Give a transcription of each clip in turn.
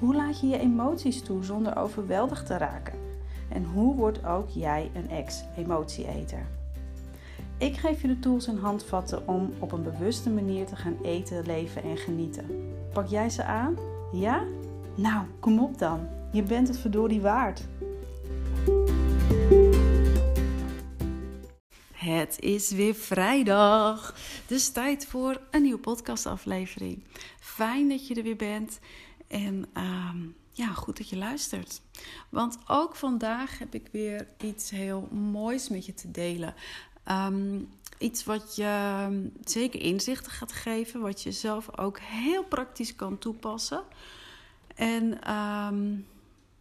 Hoe laat je je emoties toe zonder overweldigd te raken? En hoe wordt ook jij een ex-emotieeter? Ik geef je de tools en handvatten om op een bewuste manier te gaan eten, leven en genieten. Pak jij ze aan? Ja? Nou, kom op dan. Je bent het verdorie waard. Het is weer vrijdag. Dus tijd voor een nieuwe podcastaflevering. Fijn dat je er weer bent. En ehm, ja, goed dat je luistert. Want ook vandaag heb ik weer iets heel moois met je te delen. Ehm, iets wat je ehm, zeker inzichten gaat geven, wat je zelf ook heel praktisch kan toepassen. En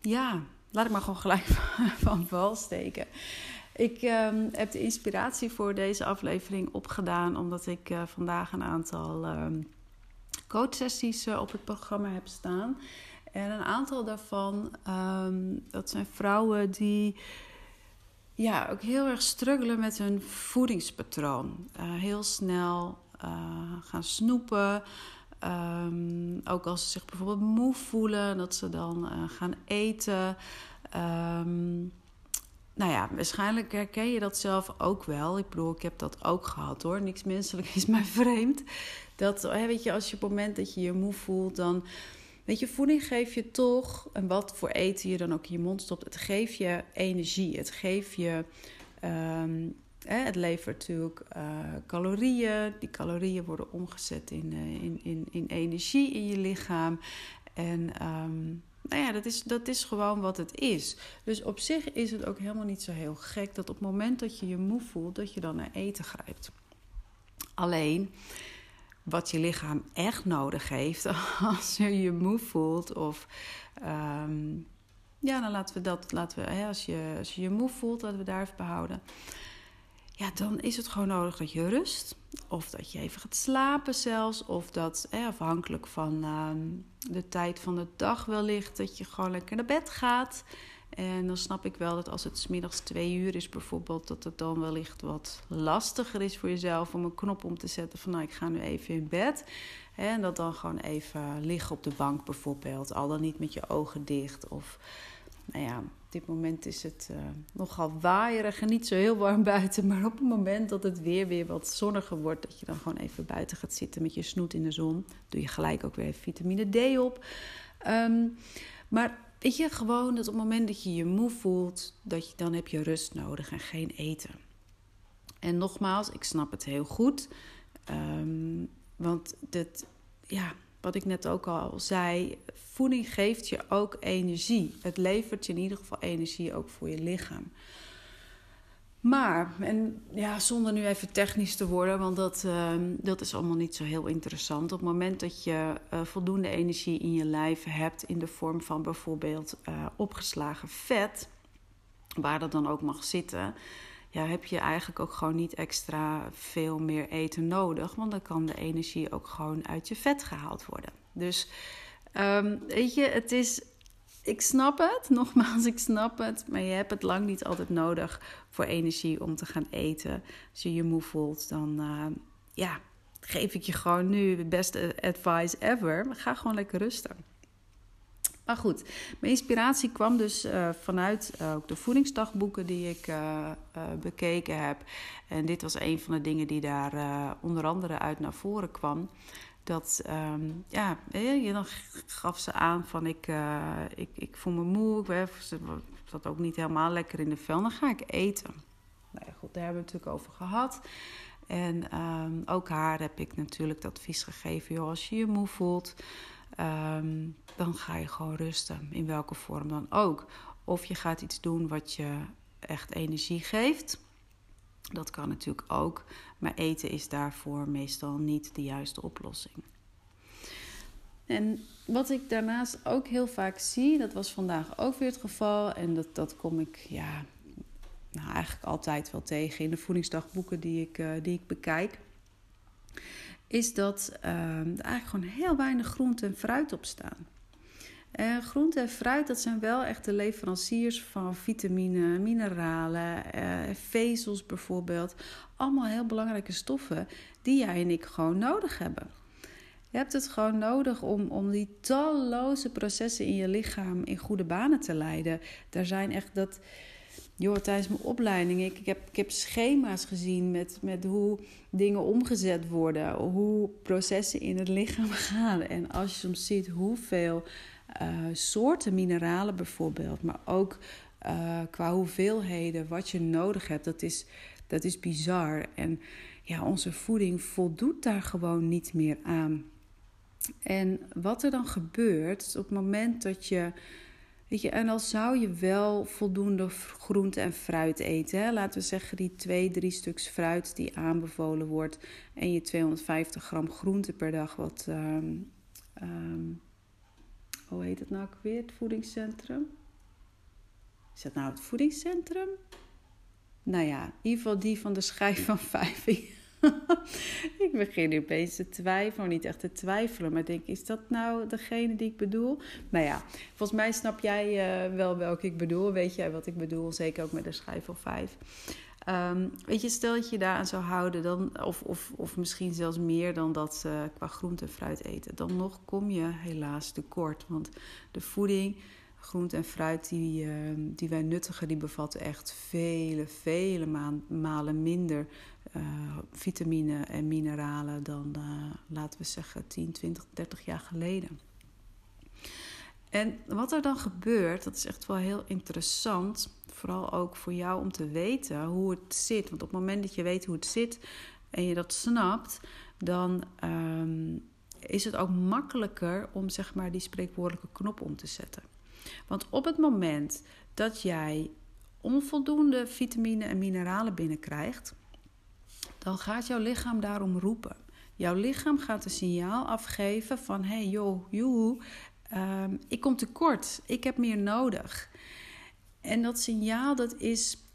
ja, laat ik maar gewoon gelijk van wal steken. Ik heb de inspiratie voor deze aflevering opgedaan omdat ik uh, vandaag een aantal coachsessies uh, op het programma heb staan. En een aantal daarvan, um, dat zijn vrouwen die ja, ook heel erg struggelen met hun voedingspatroon. Uh, heel snel gaan snoepen. ook als ze zich bijvoorbeeld moe voelen, dat ze dan gaan eten. Um, nou ja, waarschijnlijk herken je dat zelf ook wel. Ik bedoel, ik heb dat ook gehad hoor. Niks menselijk is mij vreemd. Dat, weet je, als je op het moment dat je je moe voelt, dan. Weet je, voeding geeft je toch, en wat voor eten je dan ook in je mond stopt, het geeft je energie. Het geeft je. Um, het levert natuurlijk uh, calorieën. Die calorieën worden omgezet in, uh, in, in, in energie in je lichaam. En um, nou ja, dat is, dat is gewoon wat het is. Dus op zich is het ook helemaal niet zo heel gek dat op het moment dat je je moe voelt, dat je dan naar eten grijpt. Alleen, wat je lichaam echt nodig heeft als je je moe voelt of... Um, ja, dan laten we dat, laten we, hè, als, je, als je je moe voelt, laten we daar even behouden ja, dan is het gewoon nodig dat je rust. Of dat je even gaat slapen zelfs. Of dat, afhankelijk van uh, de tijd van de dag wellicht, dat je gewoon lekker naar bed gaat. En dan snap ik wel dat als het smiddags twee uur is bijvoorbeeld, dat het dan wellicht wat lastiger is voor jezelf om een knop om te zetten van nou ik ga nu even in bed. En dat dan gewoon even liggen op de bank bijvoorbeeld, al dan niet met je ogen dicht. Of nou ja, op dit moment is het uh, nogal waaierig en niet zo heel warm buiten. Maar op het moment dat het weer weer wat zonniger wordt, dat je dan gewoon even buiten gaat zitten met je snoet in de zon, doe je gelijk ook weer vitamine D op. Um, maar weet je, gewoon dat op het moment dat je je moe voelt, dat je, dan heb je rust nodig en geen eten. En nogmaals, ik snap het heel goed. Um, want dat, ja, wat ik net ook al zei, voeding geeft je ook energie. Het levert je in ieder geval energie ook voor je lichaam. Maar, en ja, zonder nu even technisch te worden, want dat, uh, dat is allemaal niet zo heel interessant. Op het moment dat je uh, voldoende energie in je lijf hebt, in de vorm van bijvoorbeeld uh, opgeslagen vet, waar dat dan ook mag zitten, ja, heb je eigenlijk ook gewoon niet extra veel meer eten nodig. Want dan kan de energie ook gewoon uit je vet gehaald worden. Dus um, weet je, het is. Ik snap het, nogmaals, ik snap het. Maar je hebt het lang niet altijd nodig voor energie om te gaan eten. Als je je moe voelt, dan uh, ja, geef ik je gewoon nu de beste advice ever. Ga gewoon lekker rusten. Maar goed, mijn inspiratie kwam dus uh, vanuit uh, ook de voedingsdagboeken die ik bekeken heb. En dit was een van de dingen die daar onder andere uit naar voren kwam. Dat, um, ja, je, dan gaf ze aan van ik, ik, ik voel me moe, ik zat ook niet helemaal lekker in de vel, dan ga ik eten. Nou ja, goed, daar hebben we het natuurlijk over gehad. En um, ook haar heb ik natuurlijk het advies gegeven, joh, als je je moe voelt... Um, dan ga je gewoon rusten, in welke vorm dan ook. Of je gaat iets doen wat je echt energie geeft. Dat kan natuurlijk ook, maar eten is daarvoor meestal niet de juiste oplossing. En wat ik daarnaast ook heel vaak zie, dat was vandaag ook weer het geval. En dat, dat kom ik ja, nou, eigenlijk altijd wel tegen in de voedingsdagboeken die ik, uh, die ik bekijk. Is dat uh, er eigenlijk gewoon heel weinig groente en fruit op staan. Uh, groente en fruit, dat zijn wel echt de leveranciers van vitamine, mineralen, uh, vezels bijvoorbeeld. Allemaal heel belangrijke stoffen die jij en ik gewoon nodig hebben. Je hebt het gewoon nodig om, om die talloze processen in je lichaam in goede banen te leiden. Daar zijn echt dat. Joh, tijdens mijn opleiding, ik, ik, heb, ik heb schema's gezien met, met hoe dingen omgezet worden, hoe processen in het lichaam gaan. En als je soms ziet hoeveel soorten mineralen bijvoorbeeld, maar ook uh, qua hoeveelheden, wat je nodig hebt, dat is, dat is bizar. En ja, onze voeding voldoet daar gewoon niet meer aan. En wat er dan gebeurt, op het moment dat je. Weet je, en al zou je wel voldoende groente en fruit eten, hè, laten we zeggen die twee, drie stuks fruit die aanbevolen wordt, en je 250 gram groente per dag, wat, um, um, hoe heet het nou ook weer, het voedingscentrum? Is dat nou het voedingscentrum? Nou ja, in ieder geval die van de schijf van vijf. ik begin nu opeens te twijfelen, niet echt te twijfelen, maar denk, is dat nou degene die ik bedoel? Nou ja, volgens mij snap jij uh, wel welke ik bedoel. Weet jij wat ik bedoel? Zeker ook met de schijf van vijf. Um, weet je, stel dat je daaraan zou houden, dan, of, of, of misschien zelfs meer dan dat uh, qua groente en fruit eten, dan nog kom je helaas tekort. Want de voeding, groente en fruit die, uh, die wij nuttigen, die bevatten echt vele, vele malen minder uh, vitamine en mineralen dan, uh, laten we zeggen, 10, 20, 30 jaar geleden. En wat er dan gebeurt, dat is echt wel heel interessant. Vooral ook voor jou om te weten hoe het zit. Want op het moment dat je weet hoe het zit en je dat snapt, dan um, is het ook makkelijker om zeg maar die spreekwoordelijke knop om te zetten. Want op het moment dat jij onvoldoende vitamine en mineralen binnenkrijgt, dan gaat jouw lichaam daarom roepen. Jouw lichaam gaat een signaal afgeven van: hey joh, joehoe, um, ik kom tekort, ik heb meer nodig. En dat signaal dat is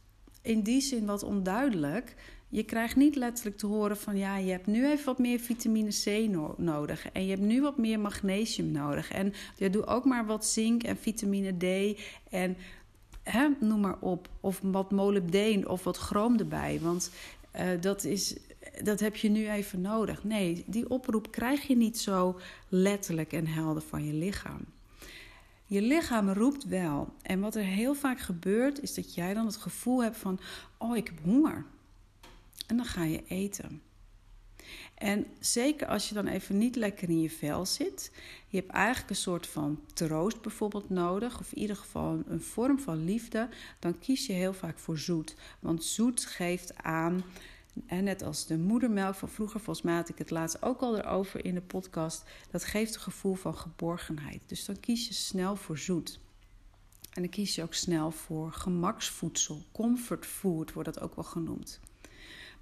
in die zin wat onduidelijk. Je krijgt niet letterlijk te horen van ja, je hebt nu even wat meer vitamine C no nodig. En je hebt nu wat meer magnesium nodig. En je doe ook maar wat zink en vitamine D. En hè, noem maar op. Of wat molybdeen of wat chroom erbij. Want uh, dat, is, dat heb je nu even nodig. Nee, die oproep krijg je niet zo letterlijk en helder van je lichaam. Je lichaam roept wel. En wat er heel vaak gebeurt, is dat jij dan het gevoel hebt van: Oh, ik heb honger. En dan ga je eten. En zeker als je dan even niet lekker in je vel zit, je hebt eigenlijk een soort van troost bijvoorbeeld nodig, of in ieder geval een vorm van liefde, dan kies je heel vaak voor zoet. Want zoet geeft aan, en net als de moedermelk van vroeger, volgens mij had ik het laatst ook al erover in de podcast, dat geeft een gevoel van geborgenheid. Dus dan kies je snel voor zoet. En dan kies je ook snel voor gemaksvoedsel, comfortfood wordt dat ook wel genoemd.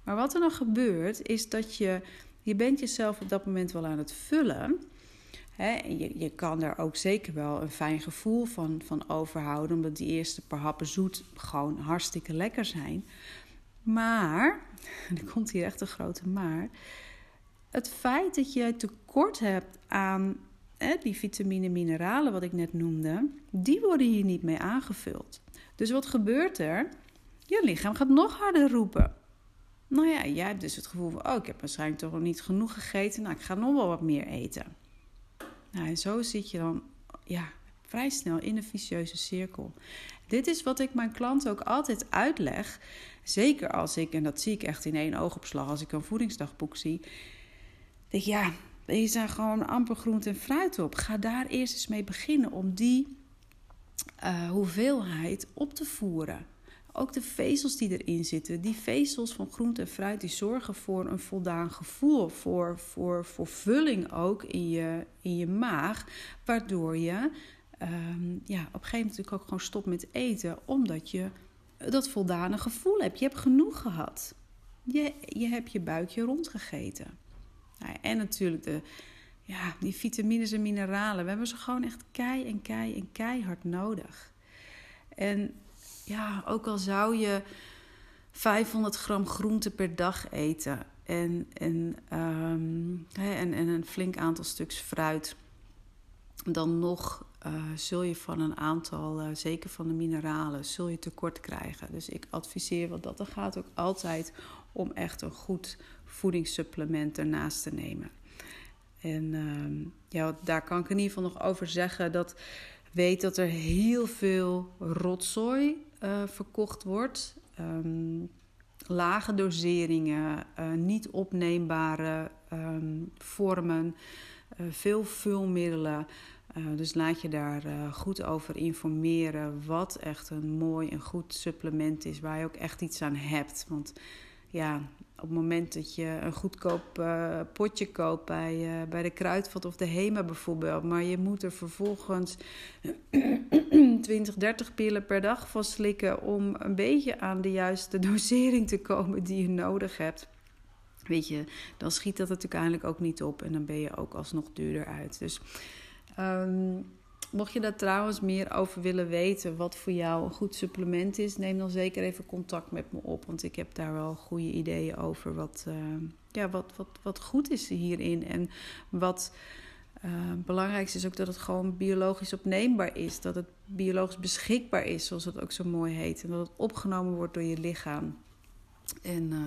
Maar wat er dan gebeurt, is dat je, je bent jezelf op dat moment wel aan het vullen. Hè, en je, je kan daar ook zeker wel een fijn gevoel van, van overhouden, omdat die eerste paar happen zoet gewoon hartstikke lekker zijn. Maar, er komt hier echt een grote maar, het feit dat je tekort hebt aan hè, die vitamine mineralen, wat ik net noemde, die worden hier niet mee aangevuld. Dus wat gebeurt er? Je lichaam gaat nog harder roepen. Nou ja, jij hebt dus het gevoel van, oh, ik heb waarschijnlijk toch nog niet genoeg gegeten. Nou, ik ga nog wel wat meer eten. Nou, en zo zit je dan, ja, vrij snel in een vicieuze cirkel. Dit is wat ik mijn klanten ook altijd uitleg. Zeker als ik, en dat zie ik echt in één oogopslag, als ik een voedingsdagboek zie. Denk ja, je zijn gewoon amper groente en fruit op. Ga daar eerst eens mee beginnen om die uh, hoeveelheid op te voeren. Ook de vezels die erin zitten. Die vezels van groente en fruit die zorgen voor een voldaan gevoel. Voor, voor, voor vulling ook in je, in je maag. Waardoor je um, ja, op een gegeven moment ook gewoon stopt met eten. Omdat je dat voldane gevoel hebt. Je hebt genoeg gehad. Je, je hebt je buikje rondgegeten. Nou, en natuurlijk de ja, die vitamines en mineralen. We hebben ze gewoon echt kei en kei en keihard nodig. En ja, ook al zou je 500 gram groente per dag eten en, en, um, en, en een flink aantal stuks fruit, dan nog uh, zul je van een aantal, uh, zeker van de mineralen, zul je tekort krijgen. Dus ik adviseer, want dat gaat ook altijd om echt een goed voedingssupplement ernaast te nemen. En uh, ja, daar kan ik in ieder geval nog over zeggen dat weet dat er heel veel rotzooi uh, verkocht wordt. Um, lage doseringen, niet opneembare um, vormen, veel vulmiddelen. Dus laat je daar goed over informeren wat echt een mooi en goed supplement is, waar je ook echt iets aan hebt. Want ja, op het moment dat je een goedkoop uh, potje koopt bij, bij de Kruidvat of de Hema bijvoorbeeld, maar je moet er vervolgens 20, 30 pillen per dag van slikken om een beetje aan de juiste dosering te komen die je nodig hebt. Weet je, dan schiet dat natuurlijk eigenlijk ook niet op en dan ben je ook alsnog duurder uit. Dus um, Mocht je daar trouwens meer over willen weten, wat voor jou een goed supplement is, neem dan zeker even contact met me op. Want ik heb daar wel goede ideeën over wat, uh, ja, wat, wat, wat goed is hierin. En wat uh, belangrijkste is ook dat het gewoon biologisch opneembaar is. Dat het biologisch beschikbaar is, zoals het ook zo mooi heet. En dat het opgenomen wordt door je lichaam. En uh,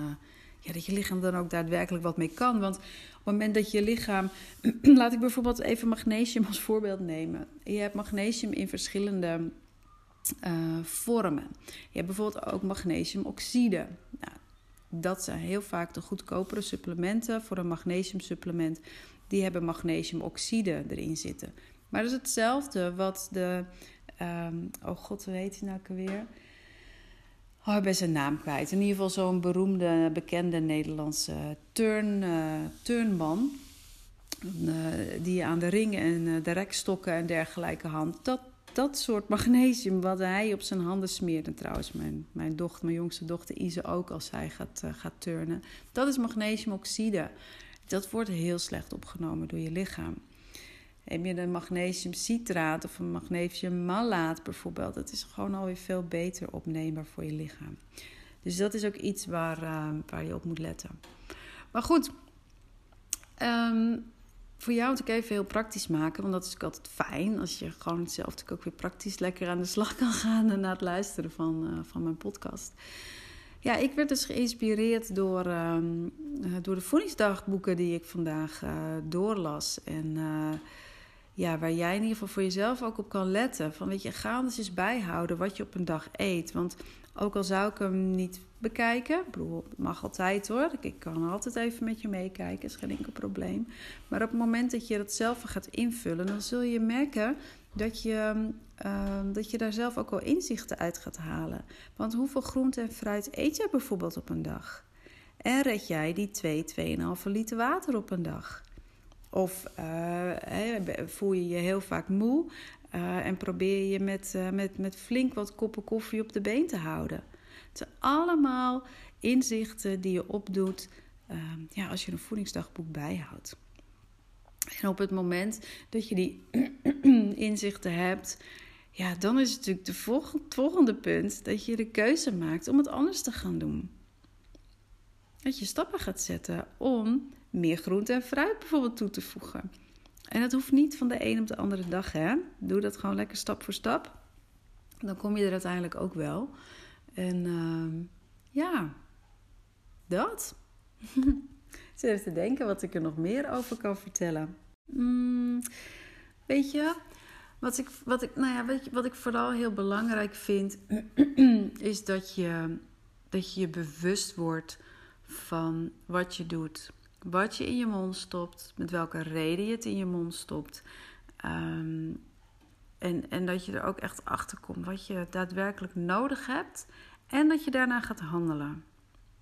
ja, dat je lichaam dan ook daadwerkelijk wat mee kan. Want op het moment dat je lichaam. laat ik bijvoorbeeld even magnesium als voorbeeld nemen. Je hebt magnesium in verschillende uh, vormen. Je hebt bijvoorbeeld ook magnesiumoxide. Nou, dat zijn heel vaak de goedkopere supplementen voor een magnesiumsupplement. Die hebben magnesiumoxide erin zitten. Maar dat is hetzelfde wat de. Um, oh god, hoe heet hij nou weer? Oh, ik ben zijn naam kwijt. In ieder geval zo'n beroemde, bekende Nederlandse turn, uh, turnman. Uh, die aan de ringen en uh, de rekstokken en dergelijke hand. Dat, dat soort magnesium wat hij op zijn handen smeert. En trouwens, mijn, mijn dochter, mijn jongste dochter Ise ook als zij gaat, gaat turnen. Dat is magnesiumoxide. Dat wordt heel slecht opgenomen door je lichaam. Heb je een magnesiumcitraat of een magnesiummalaat bijvoorbeeld, dat is gewoon alweer veel beter opneembaar voor je lichaam. Dus dat is ook iets waar, uh, waar je op moet letten. Maar goed, um, voor jou moet ik even heel praktisch maken, want dat is ook altijd fijn als je gewoon zelf ook weer praktisch lekker aan de slag kan gaan na het luisteren van, uh, van mijn podcast. Ja, ik werd dus geïnspireerd door, uh, door de voedingsdagboeken die ik vandaag doorlas. En ja, waar jij in ieder geval voor jezelf ook op kan letten. Van weet je, ga eens eens bijhouden wat je op een dag eet. Want ook al zou ik hem niet bekijken, ik bedoel, mag altijd hoor. Ik kan altijd even met je meekijken, is geen enkel probleem. Maar op het moment dat je dat zelf gaat invullen, dan zul je merken dat je, uh, dat je daar zelf ook wel inzichten uit gaat halen. Want hoeveel groente en fruit eet jij bijvoorbeeld op een dag? En red jij die 2, 2,5 liter water op een dag? Of uh, voel je je heel vaak moe uh, en probeer je met, uh, met, met flink wat koppen koffie op de been te houden. Het zijn allemaal inzichten die je opdoet ja, als je een voedingsdagboek bijhoudt. En op het moment dat je die inzichten hebt, ja, dan is het natuurlijk de het volgende punt dat je de keuze maakt om het anders te gaan doen. Dat je stappen gaat zetten om meer groente en fruit bijvoorbeeld toe te voegen. En dat hoeft niet van de een op de andere dag, hè? Doe dat gewoon lekker stap voor stap. Dan kom je er uiteindelijk ook wel. En uh, ja, dat. Zit even te denken wat ik er nog meer over kan vertellen. Mm, weet je, wat ik, wat, ik, nou ja, weet je, wat ik vooral heel belangrijk vind, is dat je, dat je je bewust wordt van wat je doet wat je in je mond stopt, met welke reden je het in je mond stopt. Ehm, en, en dat je er ook echt achter komt wat je daadwerkelijk nodig hebt en dat je daarna gaat handelen.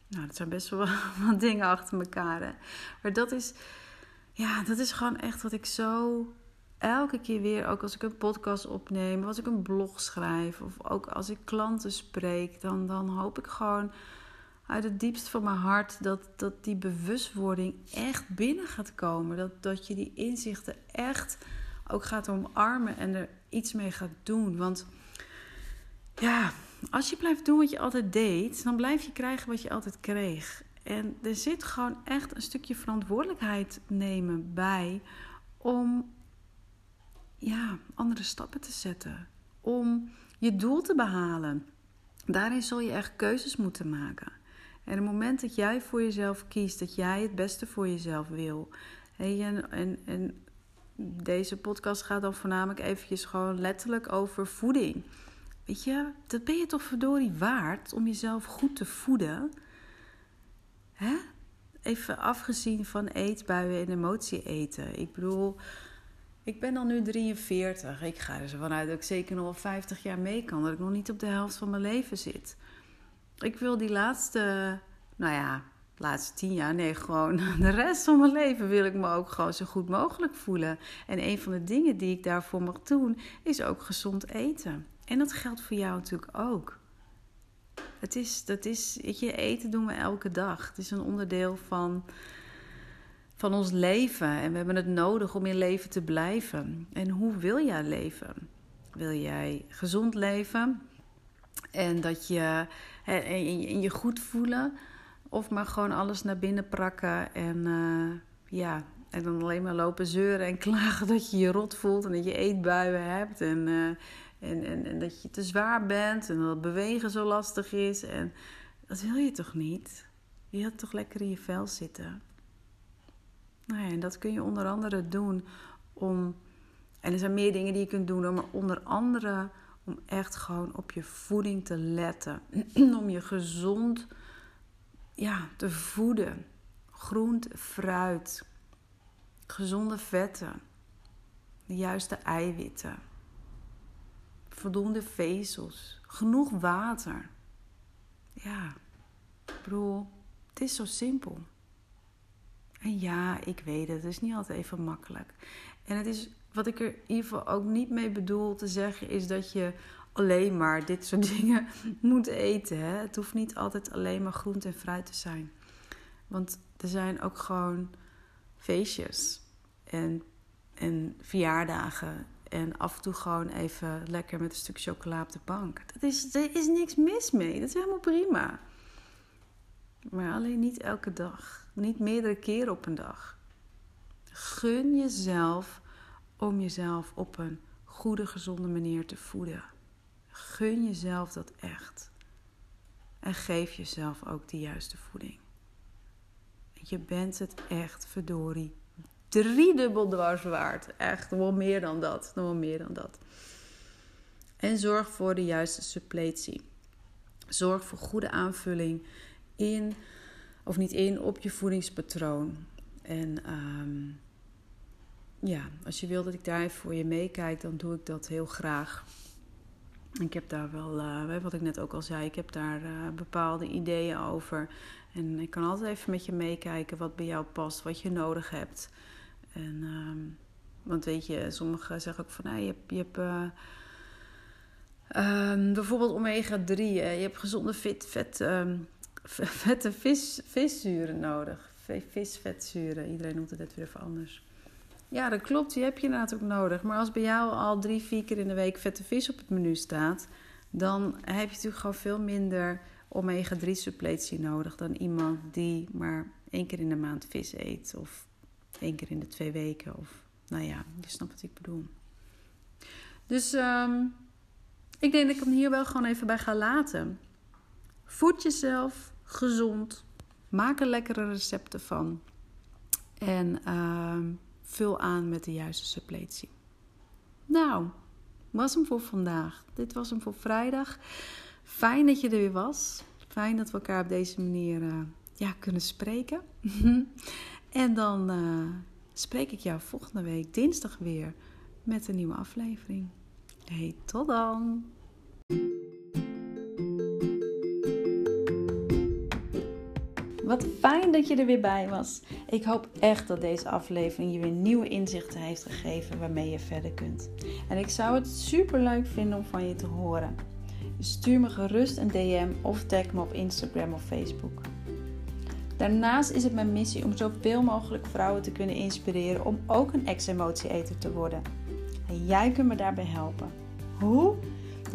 Nou, dat zijn best wel wat dingen achter elkaar. Hè? Maar dat is, ja, dat is gewoon echt wat ik zo elke keer weer, ook als ik een podcast opneem, als ik een blog schrijf, of ook als ik klanten spreek, dan, dan hoop ik gewoon uit het diepst van mijn hart dat, dat die bewustwording echt binnen gaat komen. Dat, dat je die inzichten echt ook gaat omarmen en er iets mee gaat doen. Want ja, als je blijft doen wat je altijd deed, dan blijf je krijgen wat je altijd kreeg. En er zit gewoon echt een stukje verantwoordelijkheid nemen bij om ja, andere stappen te zetten. Om je doel te behalen. Daarin zul je echt keuzes moeten maken. En het moment dat jij voor jezelf kiest, dat jij het beste voor jezelf wil. En, en, deze podcast gaat dan voornamelijk eventjes gewoon letterlijk over voeding. Weet je, dat ben je toch verdorie waard om jezelf goed te voeden. Hè? Even afgezien van eetbuien en emotie eten. Ik bedoel, ik ben dan nu 43. Ik ga er zo vanuit dat ik zeker nog wel 50 jaar mee kan. Dat ik nog niet op de helft van mijn leven zit. Ik wil die laatste, nou ja, laatste tien jaar, nee, gewoon de rest van mijn leven wil ik me ook gewoon zo goed mogelijk voelen. En een van de dingen die ik daarvoor mag doen, is ook gezond eten. En dat geldt voor jou natuurlijk ook. Het is, dat is, je, eten doen we elke dag. Het is een onderdeel van, van ons leven. En we hebben het nodig om in leven te blijven. En hoe wil jij leven? Wil jij gezond leven? En dat je en je goed voelen? Of maar gewoon alles naar binnen prakken en uh, ja, en dan alleen maar lopen zeuren en klagen dat je je rot voelt en dat je eetbuien hebt en, uh, en, en, en, dat je te zwaar bent en dat bewegen zo lastig is. En dat wil je toch niet? Je wilt toch lekker in je vel zitten? Nou ja, en dat kun je onder andere doen om. En er zijn meer dingen die je kunt doen, maar onder andere om echt gewoon op je voeding te letten. om je gezond ja, te voeden. Groente, fruit, gezonde vetten, de juiste eiwitten, voldoende vezels, genoeg water. Ja, broer, het is zo simpel. En ja, ik weet het, het is niet altijd even makkelijk. En het is, wat ik er in ieder geval ook niet mee bedoel te zeggen, is dat je alleen maar dit soort dingen moet eten. Hè? Het hoeft niet altijd alleen maar groente en fruit te zijn. Want er zijn ook gewoon feestjes en, en verjaardagen. En af en toe gewoon even lekker met een stuk chocola op de bank. Dat is, er is niks mis mee. Dat is helemaal prima. Maar alleen niet elke dag. Niet meerdere keren op een dag. Gun jezelf om jezelf op een goede, gezonde manier te voeden. Gun jezelf dat echt. En geef jezelf ook de juiste voeding. Je bent het echt, verdorie, driedubbel dwars waard. Echt, wel meer dan dat. Nog wel meer dan dat. En zorg voor de juiste suppletie. Zorg voor goede aanvulling in, of niet in, op je voedingspatroon. En um, ja, als je wil dat ik daar voor je meekijk, dan doe ik dat heel graag. Ik heb daar wel, uh, wat ik net ook al zei, ik heb daar uh, bepaalde ideeën over. En ik kan altijd even met je meekijken wat bij jou past, wat je nodig hebt. En, um, want weet je, sommigen zeggen ook van, je hebt, je hebt uh, um, bijvoorbeeld omega-3, je hebt gezonde fit, vet, um, vette vis, viszuren nodig. Visvetzuren, iedereen noemt het net weer even anders. Ja, dat klopt. Die heb je inderdaad ook nodig. Maar als bij jou al drie, vier keer in de week vette vis op het menu staat, dan heb je natuurlijk gewoon veel minder omega-3 suppletie nodig dan iemand die maar één keer in de maand vis eet. Of één keer in de twee weken. Of nou ja, je snapt wat ik bedoel. Dus um, ik denk dat ik hem hier wel gewoon even bij ga laten. Voed jezelf gezond. Maak er lekkere recepten van. En uh, vul aan met de juiste suppletie. Nou, was hem voor vandaag. Dit was hem voor vrijdag. Fijn dat je er weer was. Fijn dat we elkaar op deze manier uh, ja, kunnen spreken. en dan uh, spreek ik jou volgende week dinsdag weer met een nieuwe aflevering. Hey, tot dan! Wat fijn dat je er weer bij was. Ik hoop echt dat deze aflevering je weer nieuwe inzichten heeft gegeven waarmee je verder kunt. En ik zou het super leuk vinden om van je te horen. Stuur me gerust een DM of tag me op Instagram of Facebook. Daarnaast is het mijn missie om zoveel mogelijk vrouwen te kunnen inspireren om ook een ex-emotieeter te worden. En jij kunt me daarbij helpen. Hoe?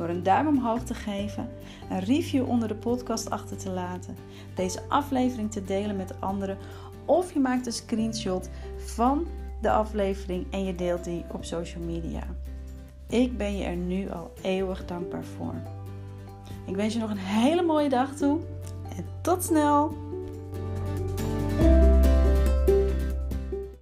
Door een duim omhoog te geven, een review onder de podcast achter te laten, deze aflevering te delen met anderen of je maakt een screenshot van de aflevering en je deelt die op social media. Ik ben je er nu al eeuwig dankbaar voor. Ik wens je nog een hele mooie dag toe en tot snel!